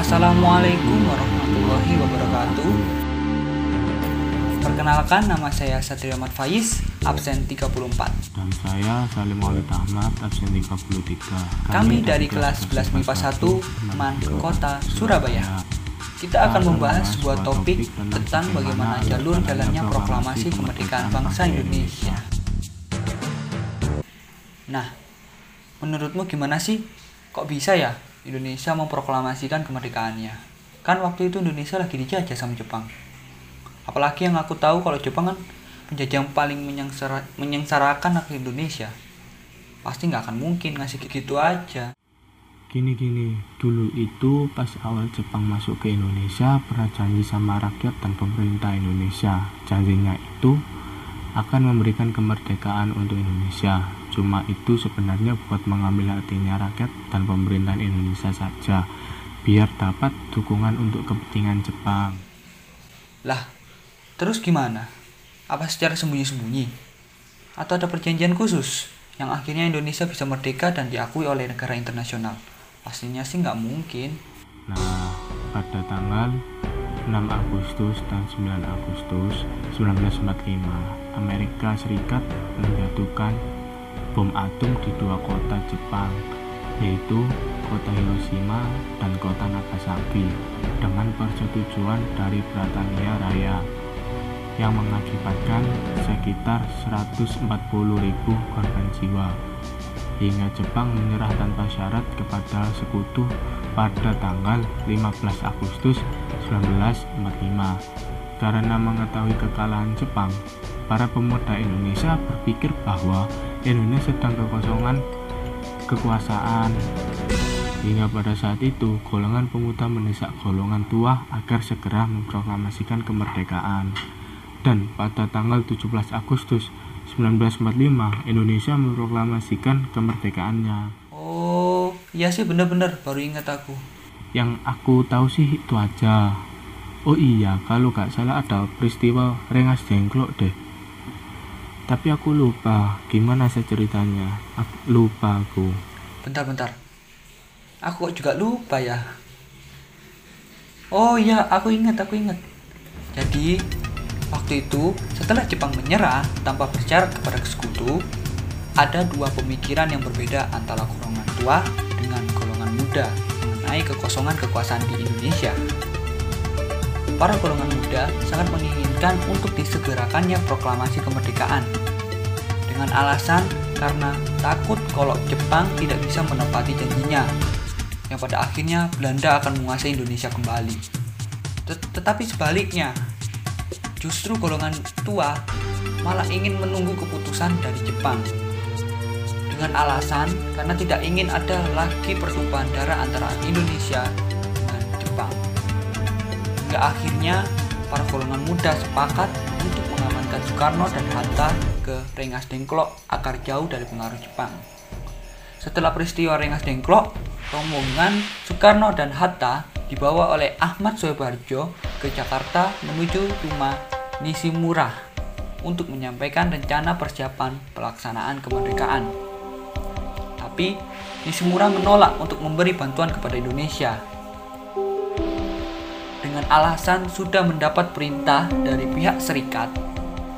Assalamualaikum warahmatullahi wabarakatuh. Perkenalkan nama saya Satrio Ahmad Faiz, absen 34 Dan saya Salim Maulid Ahmad, absen 33 Kami dari kelas 11 MIPA 1, MAN Kota Surabaya. kita akan membahas sebuah topik tentang bagaimana jalur jalannya proklamasi kemerdekaan bangsa Indonesia. Nah, menurutmu gimana sih? Kok bisa ya Indonesia memproklamasikan kemerdekaannya? Kan waktu itu Indonesia lagi dijajah sama Jepang. Apalagi yang aku tahu kalau Jepang kan penjajah yang paling menyengsara, menyengsarakan rakyat Indonesia. Pasti nggak akan mungkin ngasih gitu aja. Gini-gini, dulu itu pas awal Jepang masuk ke Indonesia pernah janji sama rakyat dan pemerintah Indonesia. Janjinya itu akan memberikan kemerdekaan untuk Indonesia. Cuma itu sebenarnya buat mengambil hatinya rakyat dan pemerintahan Indonesia saja, biar dapat dukungan untuk kepentingan Jepang. Lah, terus gimana? Apa secara sembunyi-sembunyi? Atau ada perjanjian khusus yang akhirnya Indonesia bisa merdeka dan diakui oleh negara internasional? Pastinya sih nggak mungkin. Nah, pada tanggal 6 Agustus dan 9 Agustus 1945, Amerika Serikat menjatuhkan bom atom di dua kota Jepang, yaitu kota Hiroshima dan kota Nagasaki, dengan persetujuan dari Britania Raya yang mengakibatkan sekitar 140.000 korban jiwa hingga Jepang menyerah tanpa syarat kepada sekutu pada tanggal 15 Agustus 1945. Karena mengetahui kekalahan Jepang, para pemuda Indonesia berpikir bahwa Indonesia sedang kekosongan kekuasaan. Hingga pada saat itu, golongan pemuda mendesak golongan tua agar segera memproklamasikan kemerdekaan. Dan pada tanggal 17 Agustus 1945 Indonesia memproklamasikan kemerdekaannya. Oh, iya sih bener-bener baru ingat aku. Yang aku tahu sih itu aja. Oh iya, kalau gak salah ada peristiwa Rengas Dengklok deh. Tapi aku lupa gimana sih ceritanya. Aku lupa aku. Bentar-bentar. Aku juga lupa ya. Oh iya, aku ingat, aku ingat. Jadi, Waktu itu, setelah Jepang menyerah tanpa bersyarat kepada sekutu, ada dua pemikiran yang berbeda antara golongan tua dengan golongan muda mengenai kekosongan kekuasaan di Indonesia. Para golongan muda sangat menginginkan untuk disegerakannya proklamasi kemerdekaan dengan alasan karena takut kalau Jepang tidak bisa menepati janjinya yang pada akhirnya Belanda akan menguasai Indonesia kembali. Tetapi sebaliknya, Justru golongan tua malah ingin menunggu keputusan dari Jepang dengan alasan karena tidak ingin ada lagi pertumpahan darah antara Indonesia dengan Jepang. Hingga akhirnya para golongan muda sepakat untuk mengamankan Soekarno dan Hatta ke Rengas Dengklok agar jauh dari pengaruh Jepang. Setelah peristiwa Rengas Dengklok, rombongan Soekarno dan Hatta dibawa oleh Ahmad Soebarjo ke Jakarta menuju rumah Nishimura untuk menyampaikan rencana persiapan pelaksanaan kemerdekaan. Tapi Nishimura menolak untuk memberi bantuan kepada Indonesia dengan alasan sudah mendapat perintah dari pihak serikat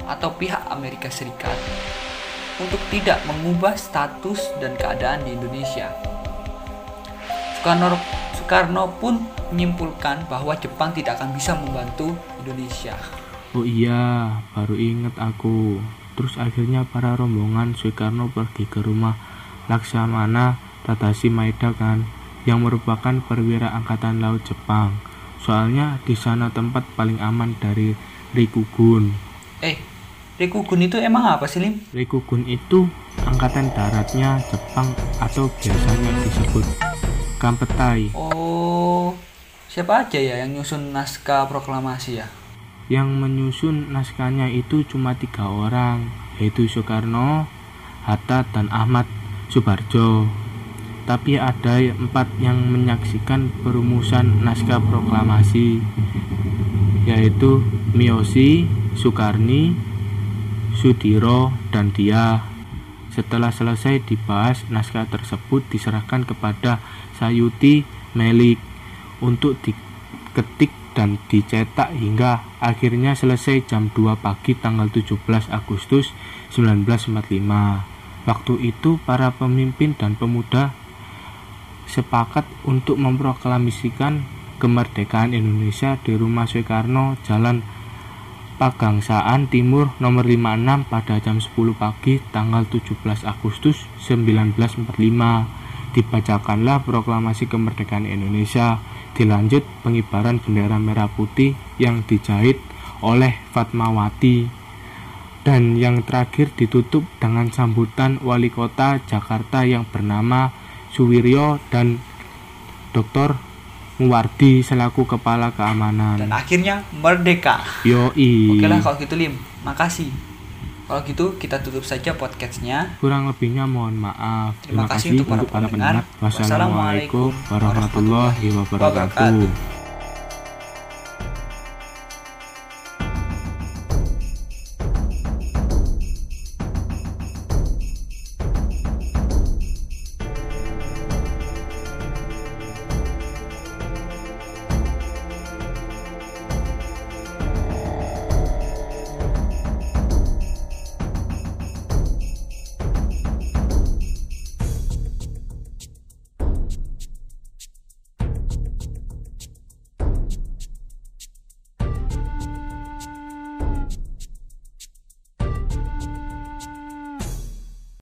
atau pihak Amerika Serikat untuk tidak mengubah status dan keadaan di Indonesia. Soekarno, Soekarno pun menyimpulkan bahwa Jepang tidak akan bisa membantu Indonesia. Oh iya, baru ingat aku. Terus akhirnya para rombongan Soekarno pergi ke rumah Laksamana Tadashi Maeda kan, yang merupakan perwira angkatan laut Jepang. Soalnya di sana tempat paling aman dari Rikugun. Eh, Rikugun itu emang apa sih, Lim? Rikugun itu angkatan daratnya Jepang atau biasanya disebut Kampetai. Oh, siapa aja ya yang nyusun naskah proklamasi ya? Yang menyusun naskahnya itu cuma tiga orang, yaitu Soekarno, Hatta, dan Ahmad Subarjo. Tapi ada empat yang menyaksikan perumusan naskah proklamasi, yaitu Miyoshi, Sukarni, Sudiro, dan dia. Setelah selesai dibahas, naskah tersebut diserahkan kepada Sayuti Melik untuk diketik dan dicetak hingga akhirnya selesai jam 2 pagi tanggal 17 Agustus 1945. Waktu itu para pemimpin dan pemuda sepakat untuk memproklamasikan kemerdekaan Indonesia di Rumah Soekarno, Jalan Pagangsaan Timur nomor 56 pada jam 10 pagi tanggal 17 Agustus 1945. Dibacakanlah proklamasi kemerdekaan Indonesia, dilanjut pengibaran bendera merah putih yang dijahit oleh Fatmawati. Dan yang terakhir ditutup dengan sambutan wali kota Jakarta yang bernama Suwiryo dan Dr. Muwardi selaku kepala keamanan. Dan akhirnya merdeka. Yoi. Oke lah kalau gitu Lim, makasih. Kalau gitu kita tutup saja podcastnya. Kurang lebihnya mohon maaf. Terima kasih untuk para pendengar. Wassalamualaikum warahmatullahi wabarakatuh.